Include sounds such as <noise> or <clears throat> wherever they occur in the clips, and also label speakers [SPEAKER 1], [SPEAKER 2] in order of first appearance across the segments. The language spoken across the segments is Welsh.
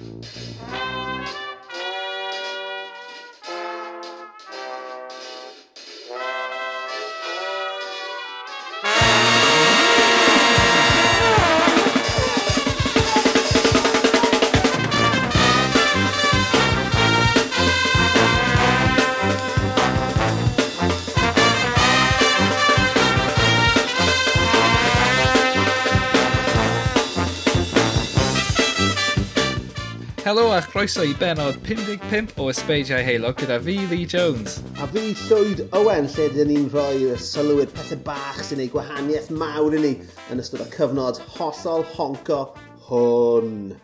[SPEAKER 1] Música croeso i benod 55 o Ysbeidiau Heilog gyda fi, Lee Jones.
[SPEAKER 2] A fi, Llwyd Owen, lle dyn ni'n rhoi sylwyd pethau bach sy'n ei gwahaniaeth mawr i ni yn ystod y cyfnod hollol honco hwn.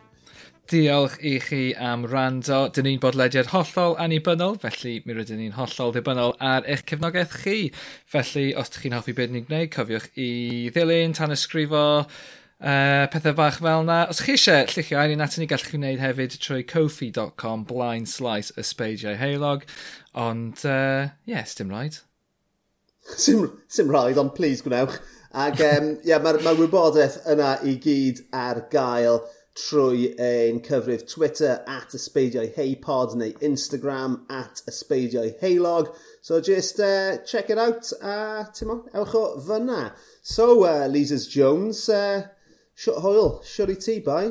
[SPEAKER 1] Diolch i chi am rando. Dyn ni'n bodlediad hollol annibynnol, felly mi rydyn ni'n hollol ddibynnol ar eich cefnogaeth chi. Felly, os ydych chi'n hoffi beth ni'n gwneud, cofiwch i ddilyn, tan ysgrifo, uh, pethau bach fel na. Os chi eisiau llunio arian atyn ni, gallwch chi wneud hefyd trwy kofi.com blind slice ysbeidiau heilog. Ond, uh, yes, dim rhaid.
[SPEAKER 2] Sim, sim rhaid, ond please gwnewch. Ac um, <laughs> yeah, mae'r ma wybodaeth yna i gyd ar gael trwy ein cyfrif Twitter at ysbeidiau heipod neu Instagram at ysbeidiau heilog. So just uh, check it out a uh, ewch o fyna. So, uh, Lises Jones, uh, Hwyl, siwr i ti, bai?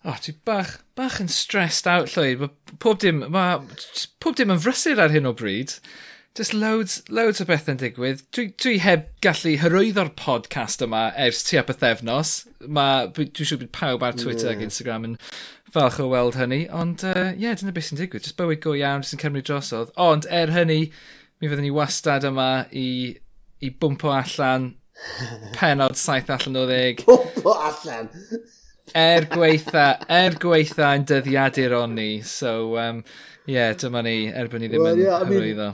[SPEAKER 1] O, oh, ti bach, bach yn stressed out llwyd. Pob dim, ma, pob dim yn frysur ar hyn o bryd. Just loads, loads o beth yn digwydd. Dwi, dwi heb gallu hyrwyddo'r podcast yma ers tu ap y thefnos. Siŵr bod pawb ar Twitter yeah. ac Instagram yn falch o weld hynny. Ond, ie, uh, yeah, dyna beth sy'n digwydd. Just bywyd go iawn, jyst yn cymryd drosodd. Ond, er hynny, mi fyddwn ni wastad yma i, i bwmpo allan penod saith allan o ddeg. <laughs>
[SPEAKER 2] Popo allan!
[SPEAKER 1] er gweitha, er gweitha yn dyddiadur o'n ni. So, um, yeah, dyma ni, erbyn ni ddim well, yn yeah, hyrwyddo.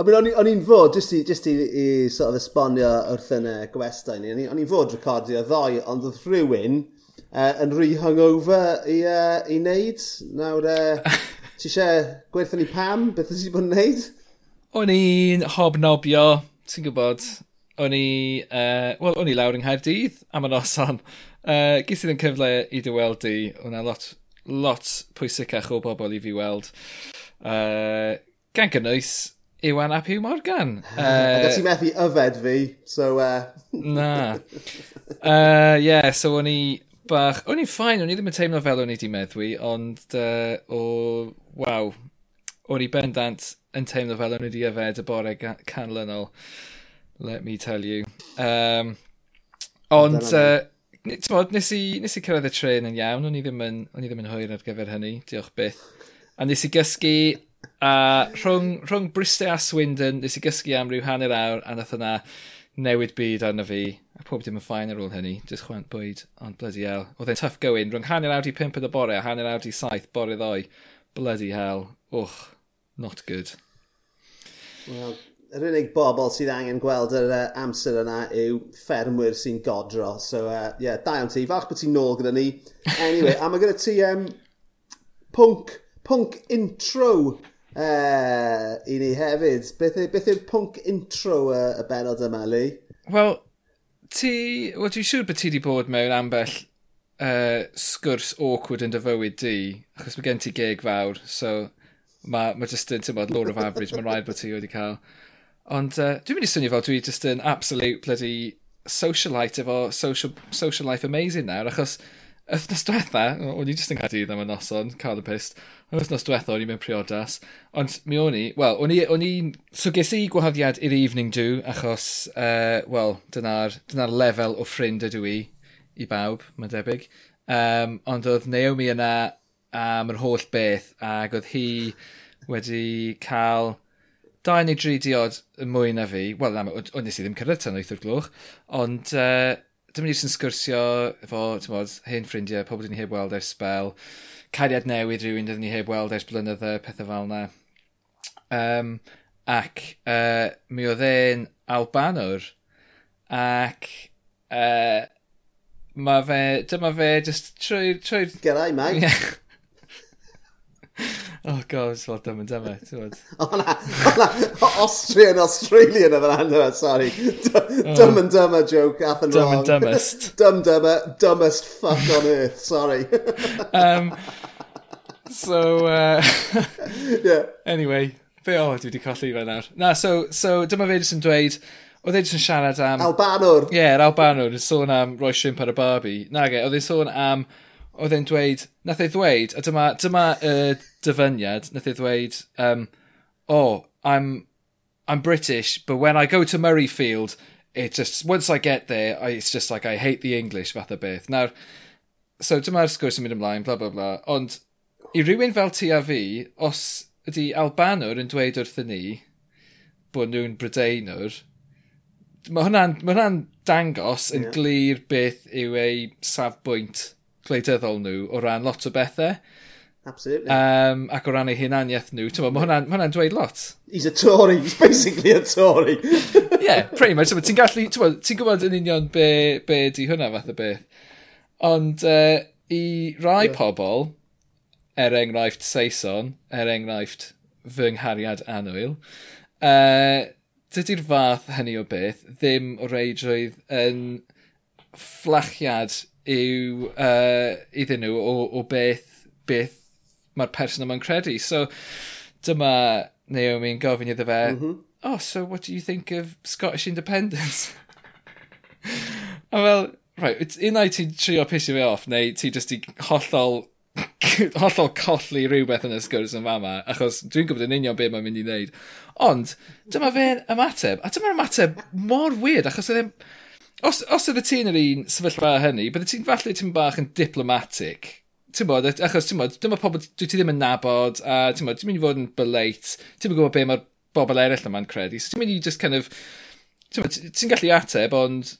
[SPEAKER 2] I mean, o'n i'n fod, just i, just i, i sort of esbonio wrth yn y gwestai ni, o'n i'n fod recordio ddoe, ond oedd rhywun uh, yn rhy hungover i, uh, i wneud. Nawr, uh, <laughs> ti eisiau gweithio ni pam, beth ydych chi'n bod yn wneud?
[SPEAKER 1] O'n i'n hobnobio ti'n gwybod, o'n i, uh, well, o'n i lawr yng Nghaerdydd am y noson. Uh, Gys i'n cyfle i dy weld i, o'na lot, lot pwysicach o bobl i fi weld. Uh, gan gynnwys, Iwan ap Pew Morgan. <laughs>
[SPEAKER 2] Uh, Ac ti'n methu yfed fi, so... Uh... <laughs>
[SPEAKER 1] na. Uh, yeah, so o'n i bach... O'n i'n ffain, o'n i ddim yn teimlo fel o'n i di meddwi, ond uh, o... Waw, o'n i bendant yn teimlo fel o'n i wedi yfed y bore canlynol. Let me tell you. Um, ond, uh, bod, nes, i, nes i cyrraedd y tren yn iawn, o'n i ddim yn, o'n i ddim yn hwyr ar gyfer hynny, diolch byth. A nes i gysgu a rhwng, rhwng Bristol a Swindon, nes i gysgu am ryw hanner awr a nath yna newid byd arno fi. A pob dim yn ffain ar ôl hynny, jyst chwant bwyd, ond bloody hell. Oedd e'n tough going, rhwng hanner awr i pimp yn y bore a hanner awr i saith bore ddoi. Bloody hell, Och, not good.
[SPEAKER 2] Wel, yr unig bobl sydd angen gweld yr uh, amser yna yw ffermwyr sy'n godro. So, uh, yeah, da am ti. Fach bod ti'n nôl gyda ni. Anyway, a mae gyda ti um, pwnc, pwnc intro uh, i ni hefyd. Beth, beth yw'r pwnc intro uh, y benod yma, Lee?
[SPEAKER 1] Wel, ti... Wel, dwi'n siŵr bod ti wedi bod mewn ambell uh, sgwrs awkward yn dy fywyd di, achos mae gen ti geg fawr, so Mae ma just yn, ti'n bod, law of average, mae'n rhaid bod ti wedi cael. Ond uh, dwi'n mynd i swnio fel, dwi just yn absolute bloody socialite efo social, social life amazing nawr, achos wythnos diwetha, o'n i jyst yn cadw ddim yn noson, cael y pist, wythnos diwetha o'n i'n mynd priodas, ond mi o'n i, wel, o'n i'n, i... so ges i gwahoddiad i'r evening do, achos, uh, wel, dyna'r dyna lefel o ffrind ydw i, i bawb, mae'n debyg, um, ond oedd Naomi yna am yr holl beth ac oedd hi wedi cael dau neu dri diod yn mwy na fi. Wel, o'n nes i ddim cyrraedd tan o'r gloch, ond uh, dyma ni sy'n sgwrsio efo, ti'n bod, hen ffrindiau, pobl dyn ni heb weld ers spel, cariad newydd rhywun dyn ni heb weld ers blynydde, pethau fel yna. Um, ac uh, mi oedd e'n Albanwr, ac uh, mae fe, dyma fe, just trwy'r... Trwy...
[SPEAKER 2] Gyrra'i, mate.
[SPEAKER 1] Oh god, it's dumb am <laughs> yn dyma, ti'n
[SPEAKER 2] Austrian, Australian efo'r handa, sorry. Oh. Dumb and dumber joke, ath
[SPEAKER 1] and
[SPEAKER 2] wrong.
[SPEAKER 1] Dumb and dumbest. <laughs>
[SPEAKER 2] Dumb dumber, dumbest fuck on earth, sorry. <laughs>
[SPEAKER 1] um, so, uh,
[SPEAKER 2] yeah.
[SPEAKER 1] anyway, fe o, dwi wedi colli fe nawr. Na, so, so dyma fe jyst yn dweud, oedd e jyst yn siarad am...
[SPEAKER 2] Albanwr.
[SPEAKER 1] Ie, yeah, yr Albanwr, yn sôn am roi shrimp ar y barbie. Na, ge, oedd e'n sôn am oedd e'n dweud, nath ei ddweud, a dyma, dyma y dyfyniad, nath ei ddweud, um, oh, I'm, I'm British, but when I go to Murrayfield, it just, once I get there, I, it's just like, I hate the English, fath o beth. Nawr, so dyma'r sgwrs yn mynd ymlaen, bla bla bla, ond i rywun fel ti a fi, os ydy Albanwr yn dweud wrthyn ni bod nhw'n Brydeinwr, mae hwnna'n ma hwnna dangos yn
[SPEAKER 2] yeah.
[SPEAKER 1] glir beth yw ei safbwynt gwleidyddol nhw o ran lot o bethau.
[SPEAKER 2] Absolutely.
[SPEAKER 1] Um, ac o ran eu hunaniaeth nhw, ti'n meddwl, mae hwnna'n dweud lot.
[SPEAKER 2] He's a Tory, he's basically a Tory. <laughs>
[SPEAKER 1] yeah, pretty much. Ti'n gallu, ti'n gwybod yn union be, be di hwnna fath o beth. Ond uh, i rai yeah. pobl, er enghraifft Saeson, er enghraifft fy nghariad anwyl, uh, dydy'r fath hynny o beth ddim o reidrwydd yn fflachiad yw uh, iddyn nhw o, o beth, beth mae'r person yma'n credu. So dyma Naomi'n gofyn iddo fe, mm -hmm. oh, so what do you think of Scottish independence? <laughs> A fel, right, unai ti'n trio pisio fe off, neu ti jyst i hollol <laughs> hollol colli rhywbeth yn y sgwrs yn fama, achos dwi'n gwybod yn union beth mae'n mynd i wneud. Ond, dyma fe'n ymateb, a dyma'r ymateb mor weird, achos oedd e'n os, os ydy ti'n yr un sefyllfa hynny, bydde ti'n falle ti'n bach yn diplomatic. Ti'n bod, achos ti'n bod, dyma pobl dwi ti ddim yn nabod, a ti'n bod, ti'n mynd i fod yn byleit, ti'n mynd gwybod be mae'r bobl eraill yma'n credu. So ti'n mynd i just kind of, ti'n bod, ti'n gallu ateb, ond,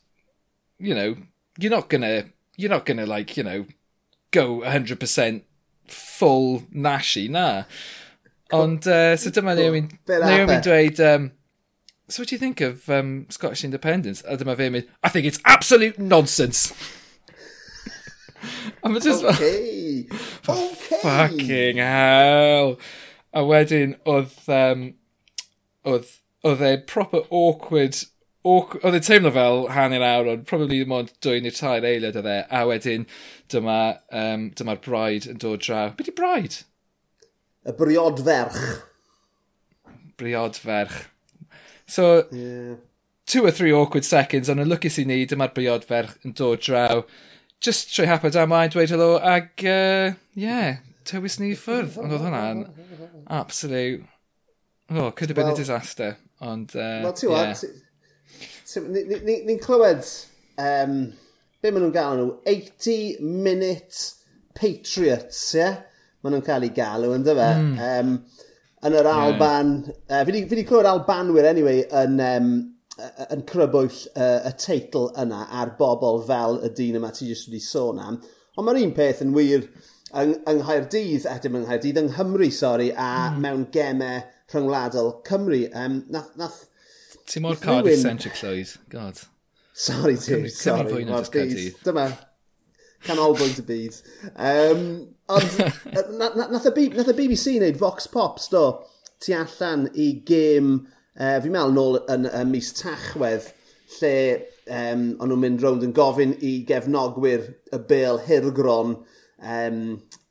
[SPEAKER 1] you know, you're not gonna, you're not gonna like, you know, go 100% full nashi, na. Ond, uh, so dyma Naomi'n dweud, um, so what do you think of um, Scottish independence? A dyma fe mynd, I think it's absolute nonsense. <laughs> a mae just...
[SPEAKER 2] Okay. <laughs> okay.
[SPEAKER 1] Fucking hell. A wedyn, oedd... Um, oedd oedd e proper awkward oedd e'n teimlo fel hanner awr ond probably ddim ond dwy neu tair eiliad oedd e a wedyn dyma um, dyma'r braid yn dod draw Be di braid?
[SPEAKER 2] y briod ferch
[SPEAKER 1] briod ferch So,
[SPEAKER 2] yeah.
[SPEAKER 1] two or three awkward seconds, ond yn lwcus i ni, dyma'r briodferch yn dod draw. Just trwy hapa da ai, dweud helo, ag, uh, yeah, tywys ni ffwrdd. Ond oedd hwnna'n absolute... Oh, could have been
[SPEAKER 2] well,
[SPEAKER 1] a disaster. Ond, uh,
[SPEAKER 2] well,
[SPEAKER 1] yeah.
[SPEAKER 2] Ni'n clywed, um, be maen nhw'n galw nhw? 80-minute Patriots, ie? Yeah? Maen nhw'n cael ei galw, ynddo fe? Mm. Um, yn yr Alban... Yeah. Uh, fi wedi clywed Albanwyr, anyway, yn, um, yn crybwyll uh, y teitl yna ar bobl fel y dyn yma ti jyst wedi sôn am. Ond mae'r un peth yn wir yng, yng Nghaerdydd, a dim yng Nghaerdydd, yng Nghymru, sori, a mm. mewn gemau rhyngwladol Cymru. Um, nath, nath,
[SPEAKER 1] Ti mor Cardiff-centric llwyd, god.
[SPEAKER 2] Sorry
[SPEAKER 1] ti,
[SPEAKER 2] sorry. Cymru,
[SPEAKER 1] Cymru,
[SPEAKER 2] Dyma, canolbwynt y byd. Um, Ond <laughs> nath y BBC wneud Vox Pops do, tu allan i gêm, uh, fi'n meddwl nôl yn, yn mis Tachwedd, lle um, o'n nhw'n mynd rownd yn gofyn i gefnogwyr y bel hirgron um,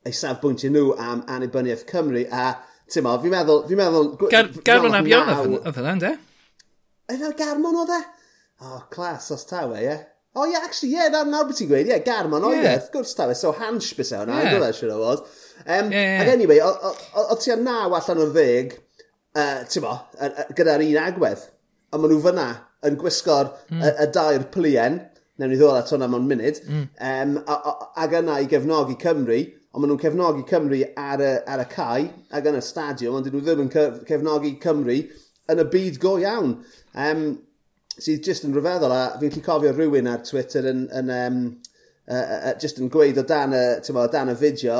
[SPEAKER 2] eu safbwyntio nhw am annibyniaeth Cymru, a ti'n meddwl, fi'n meddwl... Fi meddwl
[SPEAKER 1] Gar,
[SPEAKER 2] garmon
[SPEAKER 1] abion oedd hynna, ynddo?
[SPEAKER 2] Oedd hynna e garmon oedd e? O, oh, clas os tawe, ie. Yeah? O oh, ie, yeah, actually, ie, yeah, nawr beth ti'n gweud, ie, yeah, Garmon, o ie, yeah. wrth gwrs ta so Hansh bys hwnna, yeah. dwi'n siŵr o fod. Um,
[SPEAKER 1] yeah.
[SPEAKER 2] Ac anyway, o ti a naw allan o ddeg, uh, ti'n bo, gyda'r un agwedd, a maen nhw fyna yn gwisgo'r
[SPEAKER 1] mm.
[SPEAKER 2] y, hmm. y dair plien, newn ni ddod at hwnna mewn munud, mm. um, a, a, ac yna i gefnogi Cymru, ond maen nhw'n cefnogi Cymru ar y, ar y cae ac yn y stadiwm, ond dyn nhw ddim yn cef, cefnogi Cymru yn y byd go iawn. Um, sydd jyst yn rhyfeddol, a fi'n lli cofio rhywun ar Twitter yn, yn um, uh, uh, just yn gweud o dan y, o dan y fideo,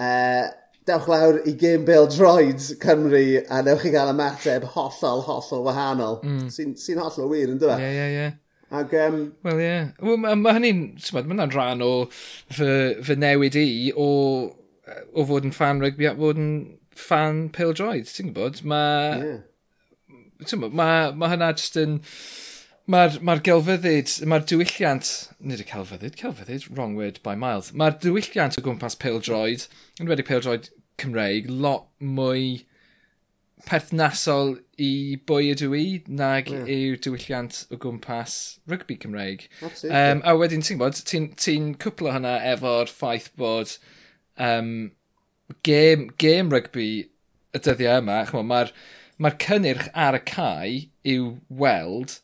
[SPEAKER 2] uh, dewch lawr i Game Bill Droids Cymru a newch chi gael ymateb hollol, hollol wahanol. Mm. Sy'n sy hollol wir, yn dweud?
[SPEAKER 1] Ie, ie, ie.
[SPEAKER 2] Ac, um...
[SPEAKER 1] Wel, ie. Yeah. Wel, mae ma hynny'n, mae hwnna'n rhan o fy, fy newid i o, o fod yn fan rygbi a fod yn fan Pale Droids, ti'n gwybod? Mae...
[SPEAKER 2] Yeah.
[SPEAKER 1] Ma, ma hynna jyst yn... Uh, Mae'r ma gelfyddyd, mae'r diwylliant, nid y celfyddyd, celfyddyd, wrong word by miles, mae'r diwylliant o gwmpas peldroed, yn wedi peldroed Cymreig, lot mwy perthnasol i bwy ydw i nag yeah. yw diwylliant o gwmpas rygbi Cymreig. Um, a wedyn ti'n bod, ti'n ti, ti cwplo hynna efo'r ffaith bod um, gêm, gêm rygbi y dyddiau yma, mae'r ma, ma cynnyrch ar y cae yw weld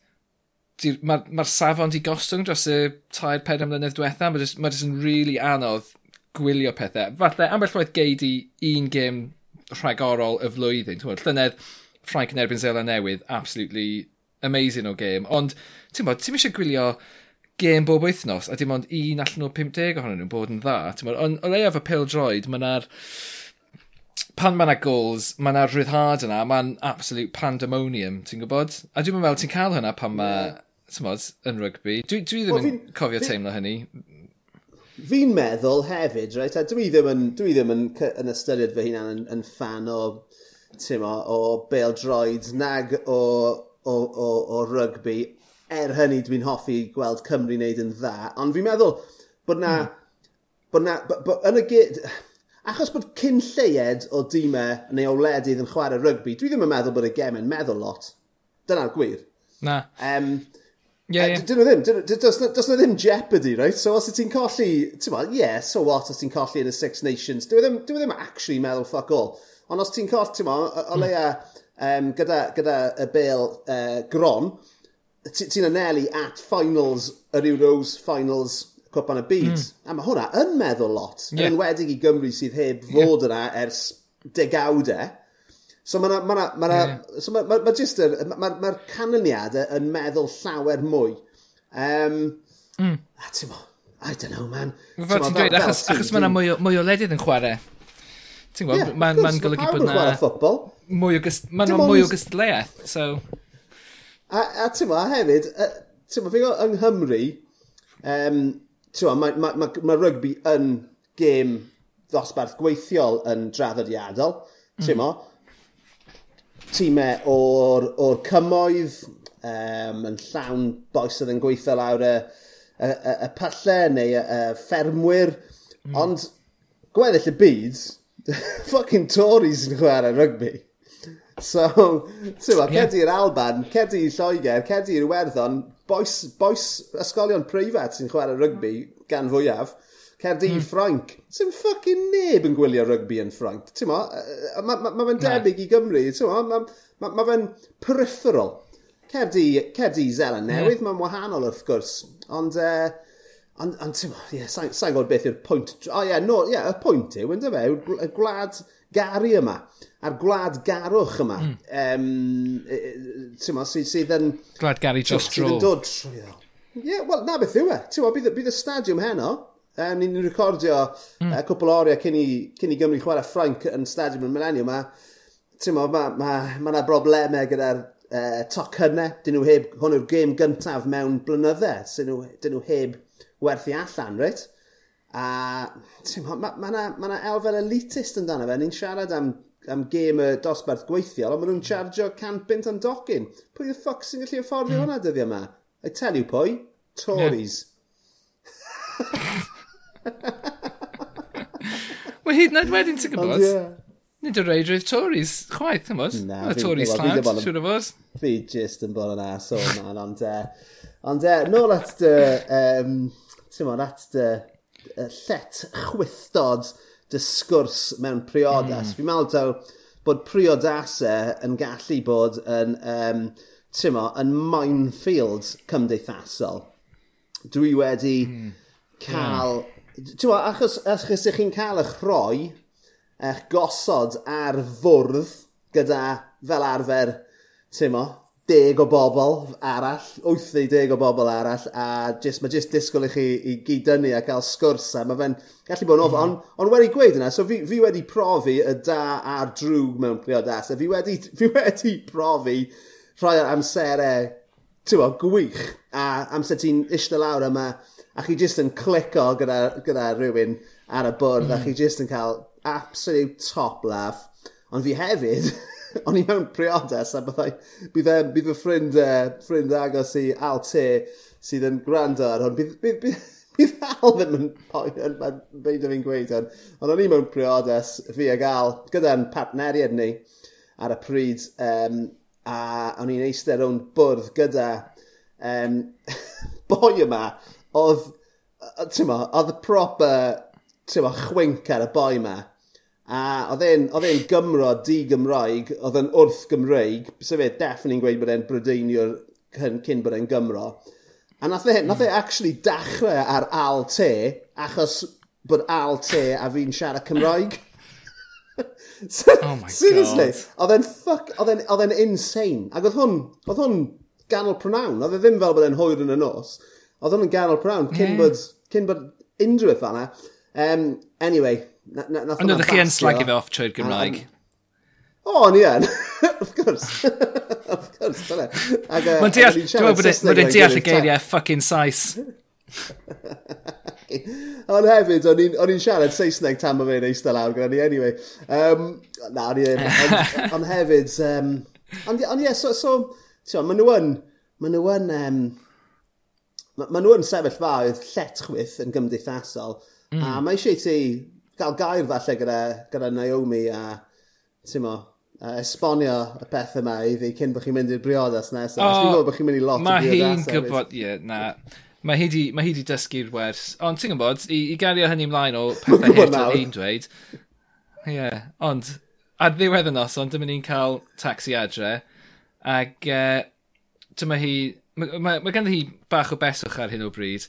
[SPEAKER 1] mae'r ma, safon di gostwng dros y tair pedwar mlynedd diwetha. Mae jyst, ma jyst yn really anodd gwylio pethau. Falle, ambell waith geid i un gêm rhagorol y flwyddyn. Llynedd, Ffrainc yn erbyn Zela Newydd, absolutely amazing o gêm. Ond, ti'n bod, ti'n eisiau gwylio gêm bob wythnos, a dim ond un allan o 50 ohonyn nhw'n bod yn dda. Ond o leiaf y pil droid, mae'na'r... Pan mae'na goals, mae'na rhyddhad yna, mae'n absolute pandemonium, ti'n gwybod? A dwi'n meddwl ti'n cael hynna pan mae... Yeah tymod, yn rygbi. Dwi, dwi ddim well, yn fi, cofio fi, teimlo hynny.
[SPEAKER 2] Fi'n meddwl hefyd, right? A dwi ddim yn, dwi ddim yn, yn ystyried fy hunan yn, yn fan o, tymo, o bel droid nag o, o, o, o rygbi. Er hynny dwi'n hoffi gweld Cymru wneud yn dda. Ond fi'n meddwl bod na... Hmm. Bod na... Bod, bod, yn y gyd... Achos bod cyn lleied o dîmau neu o wledydd yn chwarae rygbi, dwi ddim yn meddwl bod y gem yn meddwl lot. Dyna'r gwir.
[SPEAKER 1] Na. Um,
[SPEAKER 2] Yeah, eh, yeah. Dyn nhw ddim, does nhw ddim jeopardy, right? So os ti'n colli, ti'n meddwl, yeah, so what, os ti'n colli yn y Six Nations, dwi e ddim, dwi e ddim actually meddwl fuck all. Ond os ti'n colli, ti'n meddwl, o hmm. leia, um, gyda, gyda y bel uh, gron, ti'n anelu at finals yr Euros, finals Cwpan y Byd. Mm. A mae hwnna yn meddwl lot, yeah. yn enwedig i Gymru sydd heb fod yna ers degawdau. So mae. Ma na, ma na, yeah. so mae ma, ma just... Mae'r ma, ma canlyniadau yn meddwl llawer mwy. Um, mm. A ti'n mo, I don't know, man.
[SPEAKER 1] Fel ti'n dweud, achos, achos mae'na mwy, mwy o ledydd yn chwarae. Ti'n gwybod, yeah, mae'n ma golygu bod yna... Mwy o gystadleuaeth, so...
[SPEAKER 2] A, a ti'n mo, a hefyd, ti'n mo, fi'n gwybod, yng Nghymru, um, ti'n mo, mae ma, ma, ma rygbi yn gêm ddosbarth gweithiol yn draddodiadol, hmm. ti'n mo, mm tîmau o'r, or cymoedd, um, yn llawn boes oedd yn gweithio lawr y, y, y, y pallau neu y, y ffermwyr, mm. ond gweddill y byd, <laughs> fucking Tories yn chwarae rygbi. So, ti'n ma, yeah. cedi i'r Alban, cedi i Lloegr, cedi i'r Werddon, boes, boes ysgolion preifat sy'n chwarae rygbi gan fwyaf, Cerdi mm. Ffrainc. Sy'n ffucking neb yn gwylio rygbi yn Ffrainc. Ti'n mo, mae ma, ma, ma fe'n debyg i Gymru. Ti'n mo, mae ma, ma fe'n peripheral. Cerdi, cerdi Zelen hmm. newydd, yeah. mae'n wahanol wrth gwrs. Ond, uh, ond, ond ti'n mo, yeah, sa'n sa gwybod beth yw'r pwynt. O oh, ie, yeah, no, yeah, y pwynt yw, ynddo fe, y gwlad gari yma, a'r gwlad garwch yma, mm. um, ti'n mo, sydd, yn...
[SPEAKER 1] Gwlad gari just dro. Sydd yn dod trwy.
[SPEAKER 2] Ie, yeah, wel, na beth yw e. Ti'n mo, bydd, bydd y stadiwm heno, Um, ni'n ni recordio mm. uh, cwpl o oriau cyn i, cyn i Gymru chwarae Ffrainc yn Stadium yn Millennium. Mae ma, ma, ma, ma na broblemau gyda'r uh, tocynnau. Dyn nhw heb, hwn yw'r gêm gyntaf mewn blynyddau. Dyn nhw, dyn nhw heb werthu allan, reit? A mae ma ma, na, ma, na elfen elitist yn dan fe. Ni'n siarad am, am gêm y dosbarth gweithiol, ond maen nhw'n chargio cant bint am docyn. Pwy y ffoc sy'n gallu afforddio mm. hwnna dyddiau yma? I tell you pwy, Tories.
[SPEAKER 1] Yeah. <laughs> Mae hyd yn oed wedyn, ti'n gwybod? Yeah. Nid y reid roedd Tories, chwaith, ti'n gwybod? Na, Y Tories llawn, siwr o fod.
[SPEAKER 2] Fi jyst yn bod yn asol, man, ond... Uh, ond, uh, nôl at dy, um, ti'n gwybod, at dy llet chwythdod dy sgwrs mewn priodas. Mm. Fi'n meddwl taw bod priodasau yn gallu bod yn, um, ti'n bod, yn minefield cymdeithasol. Dwi wedi mm. cael... Yeah Tewa, achos, achos ych chi'n cael eich rhoi, eich gosod ar fwrdd gyda, fel arfer, tymo, deg o bobl arall, 80 o bobl arall, a just, mae jyst disgwyl i chi i gyd-dynnu a cael sgwrs, a mae fe'n gallu bod yn ofn, mm. ond on wedi gweud yna, so fi, fi wedi profi y da a'r drwg mewn priodas, a fi wedi, <laughs> fi wedi profi rhai amserau, ti'n gwych, a amser ti'n eistedd lawr yma, a chi jyst yn clico gyda, gyda rhywun ar y bwrdd mm. a chi jyst yn cael absolute top laugh. Ond fi hefyd, <laughs> o'n i mewn priodas a byddai, bydd, bydd fy ffrind, uh, ffrind agos i Al T sydd yn gwrando ar hwn, bydd, bydd, bydd, bydd Al ddim yn poen yn beidio fi'n gweud hwn. Ond o'n i mewn priodas, fi ag Al, gyda'n partneriad ni ar y pryd, um, a o'n i'n eistedd o'n bwrdd gyda um, <laughs> boi yma oedd, ti'n mo, oedd y proper, ti'n mo, chwink ar y boi ma. A oedd e'n, Gymro di-Gymraeg, oedd e'n wrth Gymreig, sef e definitely gweud bod e'n Brydeinio'r cyn, bod e'n Gymro. A nath e, nath e actually dachrau ar al te, achos bod al te a fi'n siarad Cymraeg. <laughs>
[SPEAKER 1] so, oh my seriously,
[SPEAKER 2] god. Seriously, oedd e'n insane. Ac oedd hwn, oedd hwn ganol pronawn. Oedd e ddim fel bod e'n hwyr yn y nos. Oedd hwn yn ganol prawn, cyn yeah. bod, cyn bod unrhyw beth fanna. Um, anyway, nath
[SPEAKER 1] Ond oeddech chi yn slagio fe off trwy'r Gymraeg?
[SPEAKER 2] O, ni yn. <laughs> of course. <laughs> of course, dyna.
[SPEAKER 1] Mae'n deall, dwi'n e- bod e'n deall y geiriau fucking Saes. <laughs>
[SPEAKER 2] Ond hefyd, o'n i'n siarad Saesneg tan mae fe'n eistedd lawr gyda ni, anyway. Um, na, o'n i'n... Ond hefyd... Um, ond ie, yeah, so... so Tio, maen nhw yn... Maen nhw yn... Um, Mae ma nhw yn sefyllfaoedd lletchwyth yn gymdeithasol. Mm. A mae eisiau ti gael gair falle gyda, gyda Naomi a ti'n mo, uh, esbonio y peth yma i fi cyn bod chi'n mynd i'r briodas nesaf. Oh, Dwi'n gwybod bod chi'n mynd i lot o
[SPEAKER 1] briodas. Mae hi'n gwybod, ie, yeah, na. Mae hi di, ma di dysgu'r wers. Ond ti'n gwybod, i, i gario hynny ymlaen o <laughs> pethau hyn oedd hi'n dweud. Ie, yeah, ond ar ddiwedd y nos, ond dyma ni'n cael taxi adre. Ac uh, e, dyma hi mae, mae, mae ganddi hi bach o beswch ar hyn o bryd,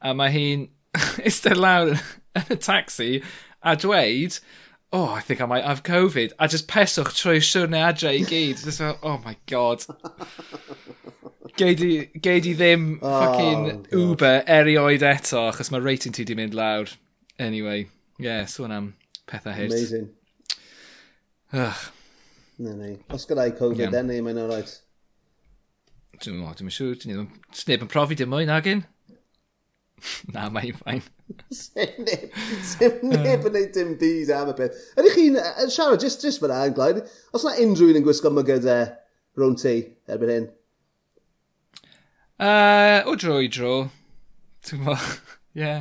[SPEAKER 1] a mae hi'n <laughs> eistedd lawr yn y taxi a dweud, oh, I think I might have Covid, a just peswch trwy siwrne adre i gyd. just, oh my god. Geid i, ddim oh, fucking god. Uber erioed eto, achos mae rating ti di mynd lawr. Anyway, yeah, sôn am pethau hyd.
[SPEAKER 2] Amazing. Ugh. Na ni. Os gyda i Covid, yeah. then ni, mae'n alright.
[SPEAKER 1] Dwi'n meddwl, dwi'n siŵr, dwi'n meddwl, sneb yn profi dim mwy, nagyn? <laughs> Na, mae'n ffain.
[SPEAKER 2] Sneb, sneb yn neud dim byd am y peth. Ydych chi'n, Siarad, jyst, jyst fyna yn glaid, os yna unrhyw un yn gwisgo mygyd e, rhwng ti erbyn hyn?
[SPEAKER 1] Uh, o dro i dro. Ti'n mo, <laughs> ie.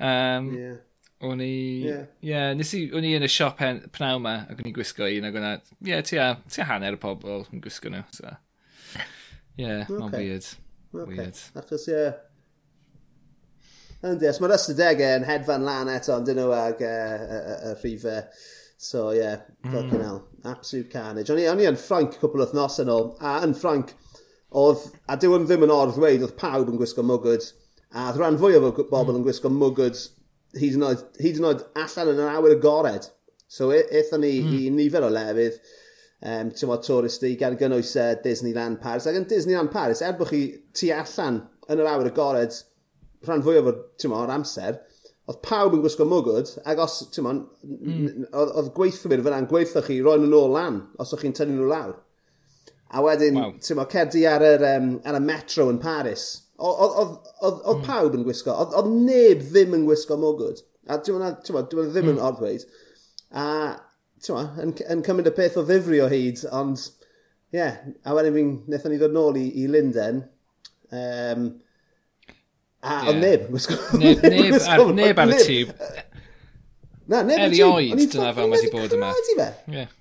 [SPEAKER 1] Um, yeah. O'n i... Ie, yeah. yeah, nes i... O'n i yn y siop pnaw ma ac o'n i'n gwisgo un ac o'n i... Ie, yeah, ti a hanner y pobl yn gwisgo nhw. So yeah, okay. ma'n weird. Okay. Weird.
[SPEAKER 2] Achos, ie. Yeah. Yndi, os mae'r ystadegau yn hedfan lan eto, ond dyn nhw ag y rhifau. So, ie, yeah, fucking mm. hell. Absolute carnage. O'n i, on i yn Ffranc cwpl o thnos yn ôl, a yn Ffranc, oedd, a dyw yn ddim yn ordd dweud, oedd pawb yn gwisgo mwgwd, a oedd rhan fwy o bobl mm. yn gwisgo mwgwd hyd yn oed, hyd yn oed allan yn yr awyr agored. So, eithon ni mm. i nifer o lefydd, um, ti'n tywod touristy gan gynnwys uh, Disneyland Paris. Ac yn Disneyland Paris, er bod chi tu allan yn yr awr agored rhan fwy o'r amser, oedd pawb yn gwisgo mwgwd, ac os, ti'n mon, mm. oedd gweithwyr fyna'n gweithio chi roi'n nhw lan, os o'ch chi'n tynnu nhw lawr. A wedyn, wow. ti'n mo, cerdi ar yr, um, ar y metro yn Paris, oedd hmm. pawb yn gwisgo, oedd neb ddim yn gwisgo mwgwd. A ti'n mo, ddim yn mm. orddweud. A ma, yn, yn cymryd y peth o ddifri o hyd, ond ie, yeah, a wedyn fi'n, wnaethon ni ddod nôl i, i Linden, um, a yeah. ond neb,
[SPEAKER 1] neb, neb, <laughs> ar, neb ar y tîm. Na, neb ar y tîm. Erioed, dyna fel wedi bod yma.
[SPEAKER 2] Yeah.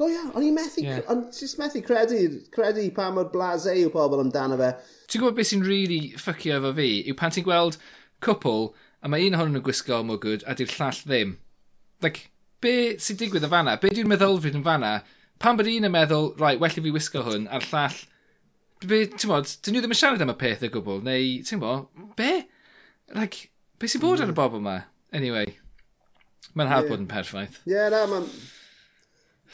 [SPEAKER 2] Go ia, o'n i'n methu, yeah. o'n just methu credu, credu pa mor blase yw pobl amdano fe.
[SPEAKER 1] Ti'n gwybod beth sy'n really ffucio efo fi, yw pan ti'n gweld cwpl, a mae un ohonyn nhw'n gwisgo mor gwyd, a di'r llall ddim. Like, be sy'n digwydd yn fanna? Be dwi'n meddylfryd yn fanna? Pan bod un yn meddwl, rai, well i fi wisgo hwn, a'r llall, be, ti'n bod, dyn nhw ddim yn siarad am y peth o gwbl, neu, ti'n bod, be? Like, be sy'n bod mm. ar y mm. bobl yma? Anyway, mae'n haf yeah. bod yn perffaith.
[SPEAKER 2] Ie, yeah, na, mae'n...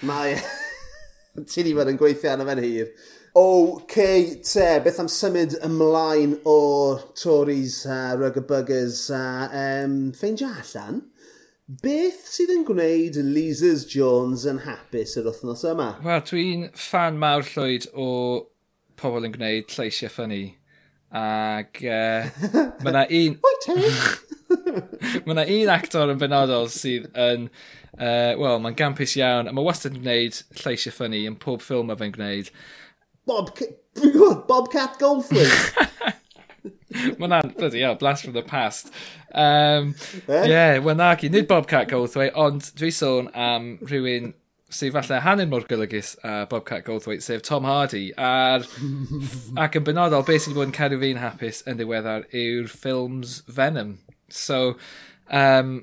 [SPEAKER 2] Mae... <laughs> Ti di bod yn gweithio arno fe'n hir. OK, te, beth am symud ymlaen o Tories a uh, Rugger Buggers a uh, um, ffeindio allan? Beth sydd yn gwneud Lizers Jones yn hapus yr wythnos yma?
[SPEAKER 1] Wel, dwi'n fan mawr llwyd o pobl yn gwneud lleisiau ffynnu. Ac e, uh, <laughs> mae yna un... <laughs> mae yna un actor yn benodol sydd yn... Uh, Wel, mae'n gampus iawn. A mae wastad yn gwneud lleisiau ffynnu yn pob ffilm mae fe'n gwneud.
[SPEAKER 2] Bob... <laughs> Bob Cat Goldthwait! <laughs>
[SPEAKER 1] Mae hwnna'n, bloody hell, blast from the past. Um,
[SPEAKER 2] eh?
[SPEAKER 1] yeah, wel nag nid Bobcat Goldthwait, ond dwi sôn am rhywun sydd falle hanyn mor golygus a Bobcat Goldthwait, sef Tom Hardy. Ar, <laughs> ac yn benodol, beth sydd wedi bod yn cadw fi'n hapus yn ddiweddar yw'r ffilms Venom. So, um,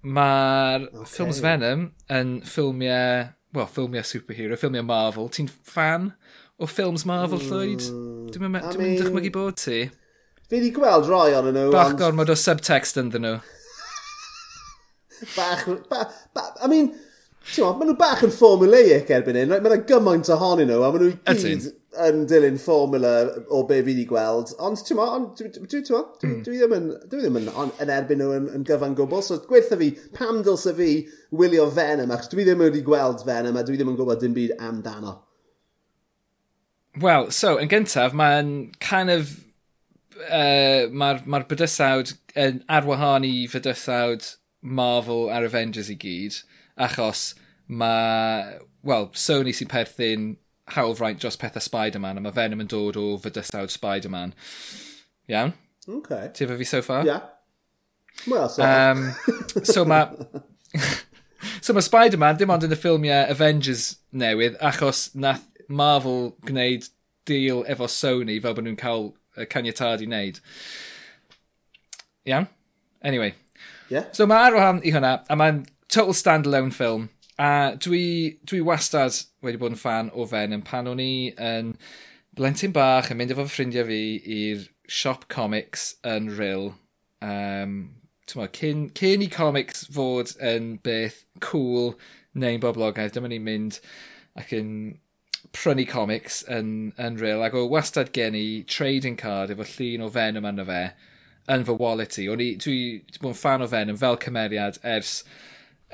[SPEAKER 1] mae'r okay. ffilms Venom yn ffilmiau, well, ffilmiau superhero, ffilmiau Marvel. Ti'n fan o ffilms Marvel, mm, Llywyd? Dwi'n mynd
[SPEAKER 2] I
[SPEAKER 1] mean... dychmygu bod ti.
[SPEAKER 2] Fi wedi gweld rhoi ond nhw.
[SPEAKER 1] Bach
[SPEAKER 2] ond...
[SPEAKER 1] gormod o subtext ynddyn nhw. <laughs>
[SPEAKER 2] bach, ba, ba, I mean, ti'n ma, maen nhw bach yn formulaic erbyn hyn. Right? Mae yna gymaint ohonyn nhw, a maen nhw i gyd yn dilyn formula o be fi wedi gweld. Ond ti'n ma, ond, dwi, dwi, mm. dwi ddim yn, dwi ddim yn, on, yn erbyn nhw yn, yn gyfan gwbl. So gweitha fi, pam dylse fi wylio Venom, achos dwi ddim wedi gweld Venom, a dwi ddim yn gwybod dim byd amdano.
[SPEAKER 1] Wel, so, yn gyntaf, mae'n kind of uh, mae'r ma bydysawd yn arwahan i fydysawd Marvel a'r Avengers i gyd, achos mae, well, Sony sy'n perthyn hawlfraint dros pethau Spider-Man, a mae Venom yn dod o fydysawd Spider-Man. Iawn?
[SPEAKER 2] Okay.
[SPEAKER 1] Ti efo fi so far?
[SPEAKER 2] Yeah. Well, so.
[SPEAKER 1] Um, so mae... <laughs> so mae Spider-Man dim ond yn y ffilmiau Avengers newydd, achos nath Marvel gwneud deal efo Sony fel bod nhw'n cael y caniatad i wneud. Iawn? Anyway.
[SPEAKER 2] Yeah.
[SPEAKER 1] So mae ar wahan i hwnna, a mae'n total standalone film. A dwi, dwi wastad wedi bod yn fan o Venom pan o'n i yn blentyn bach yn mynd efo ffrindiau fi i'r siop comics yn Ryl. Um, Tewa, cyn, cyn i comics fod yn beth cool neu'n boblogaeth, dyma ni'n mynd ac yn prynu comics yn, yn real ac o wastad gen i trading card efo llun o Venom yna fe yn fy wallet i. O'n i, dwi wedi bod yn fan o Venom fel cymeriad ers,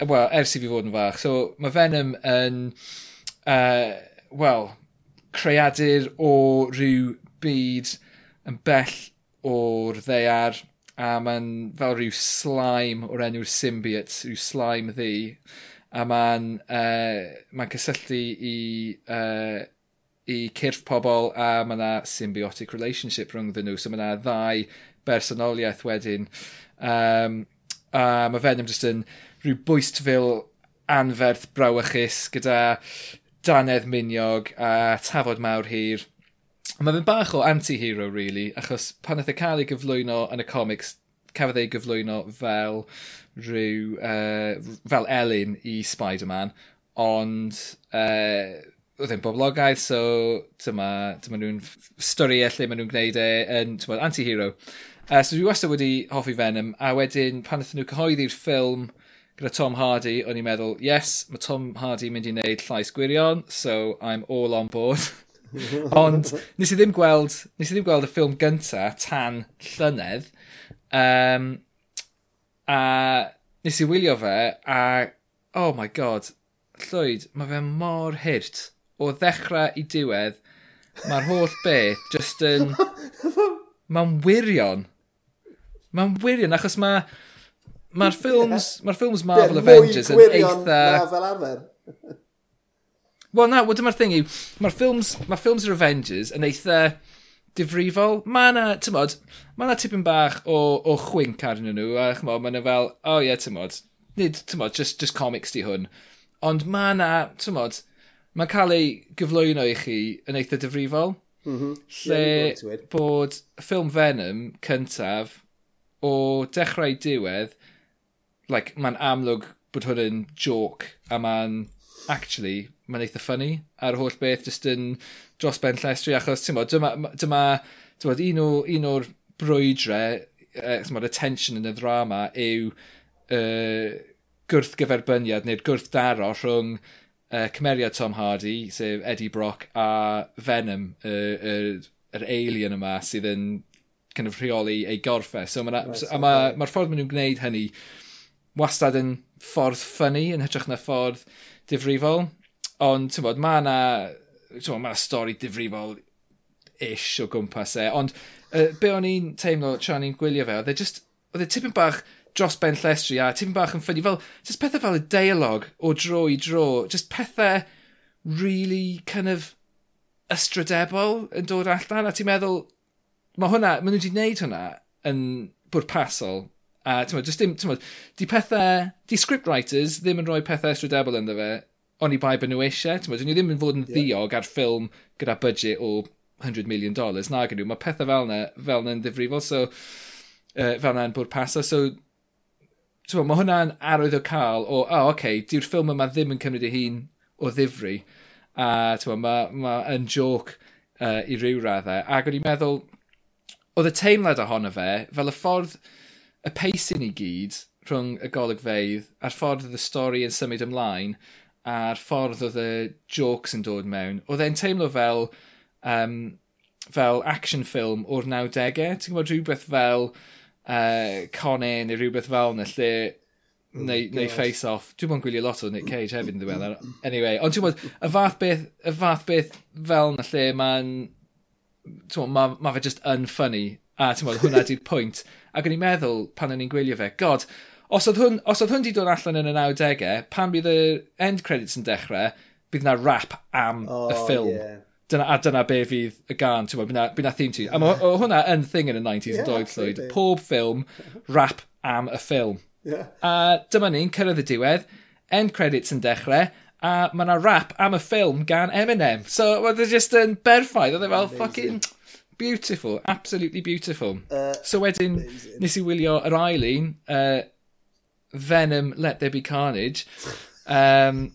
[SPEAKER 1] well, ers i fi fod yn fach. So mae Venom yn, uh, well, creadur o rhyw byd yn bell o'r ddeiar a mae'n fel rhyw slime o'r enw'r symbiote, rhyw slime ddi a mae'n uh, ma cysylltu i, uh, i cyrff pobl a mae yna symbiotic relationship rhwng nhw. So mae yna ddau bersonoliaeth wedyn. Um, a mae Venom jyst yn rhyw bwystfil anferth brawychus gyda danedd miniog a tafod mawr hir. Mae fe'n bach o anti-hero, really, achos pan oedd e cael ei gyflwyno yn y comics, cafodd e ei gyflwyno fel rhyw, uh, fel Elin i Spider-Man, ond uh, oedd e'n boblogaidd, so dyma, dyma nhw'n storiau lle maen nhw'n gwneud e yn anti-hero. Uh, so dwi wastad wedi hoffi Venom, a wedyn pan ydyn nhw cyhoeddi'r ffilm gyda Tom Hardy, o'n i'n meddwl, yes, mae Tom Hardy mynd i wneud llais gwirion, so I'm all on board. <laughs> Ond nes i ddim gweld, nes i ddim gweld y ffilm gyntaf tan llynedd, um, A nes i wylio fe, a oh my god, Llwyd, mae fe mor hirt. O ddechrau i diwedd, mae'r holl beth just yn... <laughs> Mae'n wirion. Mae'n wirion, achos mae... Mae'r ffilms, yeah. ma ffilms Marvel Avengers yn eitha...
[SPEAKER 2] Na, fel arfer.
[SPEAKER 1] Wel na, wel dyma'r thing yw, mae'r ffilms, mae ffilms yr Avengers yn eitha difrifol. Mae yna, tymod, mae yna tipyn bach o, o chwink arnyn nhw, a chymod, mae yna fel, o oh, ie, yeah, tymod, nid, tymod, just, just comics di hwn. Ond mae yna, tymod, mae'n cael ei gyflwyno i chi yn eitha difrifol.
[SPEAKER 2] Mm -hmm.
[SPEAKER 1] Lle
[SPEAKER 2] yeah,
[SPEAKER 1] bod ffilm Venom cyntaf o dechrau diwedd, like, mae'n amlwg bod hwn yn joke, a mae'n actually mae'n eitha ffynnu ar holl beth jyst yn dros ben llestri achos ti'n bod dyma, dyma bod, un o'r un o'r brwydrau uh, bod, y tension yn y ddrama yw uh, gwrthgyferbyniad neu'r gwrthdaro rhwng uh, cymeriad Tom Hardy sef Eddie Brock a Venom yr uh, uh, uh, alien yma sydd yn kind of rheoli ei gorffau so mae'r
[SPEAKER 2] right,
[SPEAKER 1] so, so, ma, ma ffordd maen nhw'n gwneud hynny wastad yn ffordd ffynnu yn hytrach na ffordd difrifol. Ond, ti'n bod, mae yna... Ti'n ma stori difrifol ish o gwmpas e. Ond uh, be o'n i'n teimlo tra o'n i'n gwylio fe, oedd e just... Oedd e tipyn bach dros ben llestri a tipyn bach yn ffynnu. Fel, just pethau fel y deialog o dro i dro. Just pethau really kind of ystrydebol yn dod allan. A ti'n meddwl, mae hwnna, maen nhw wedi gwneud hwnna yn bwrpasol. A ti'n meddwl, just dim, ti'n meddwl, di pethau, di scriptwriters ddim yn rhoi pethau ystrydebol ynddo fe Oni bai bod nhw eisiau. Dyn nhw ddim yn fod yn ddiog ar ffilm gyda budget o 100 million dollars. Na Nag nhw, mae pethau fel yna, fel yna'n ddifrifol. So, uh, fel yna'n bwrdd pasa. So, Bo, mae hwnna'n arwydd o cael o, o, oh, oce, okay, diw'r ffilm yma ddim yn cymryd ei hun o ddifri. A bo, mae ma yn joc uh, i ryw raddau. Ac o'n i'n meddwl, oedd y teimlad ohono fe, fel y ffordd y pacing i gyd rhwng y golygfeidd a'r ffordd y stori yn symud ymlaen, a'r ffordd oedd y jokes yn dod mewn, oedd e'n teimlo fel, um, fel action film o'r 90au. Ti'n gwybod rhywbeth fel uh, Conan neu rhywbeth fel yna lle oh, neu, neu Face Off. Dwi'n bod yn gwylio lot o Nick Cage hefyd yn ddiweddar. Anyway, ond ti'n bod, y fath beth, y fath beth fel yna lle mae'n... Mae ma fe just unfunny. A ti'n bod, hwnna di'r pwynt. Ac o'n i'n meddwl pan o'n i'n gwylio fe, god, os oedd hwn, os oedd hwn di dod allan yn y 90au, pan bydd y end credits yn dechrau, bydd na rap am oh, y ffilm. Yeah. Dyna, a dyna be fydd y gan, ti'n bod, bydd na theme tune. A yeah. hwnna yn thing yn y 90s yeah, yn doedd llwyd. Pob ffilm, rap am y ffilm. Yeah. A dyma ni'n cyrraedd y diwedd, end credits yn dechrau, a mae na rap am y ffilm gan Eminem. So, well, they're just yn berffaith. Oedd e fel, fucking... Beautiful, absolutely beautiful. Uh, so wedyn, amazing. nes i wylio yr ail un, uh, Venom Let There Be Carnage. Um,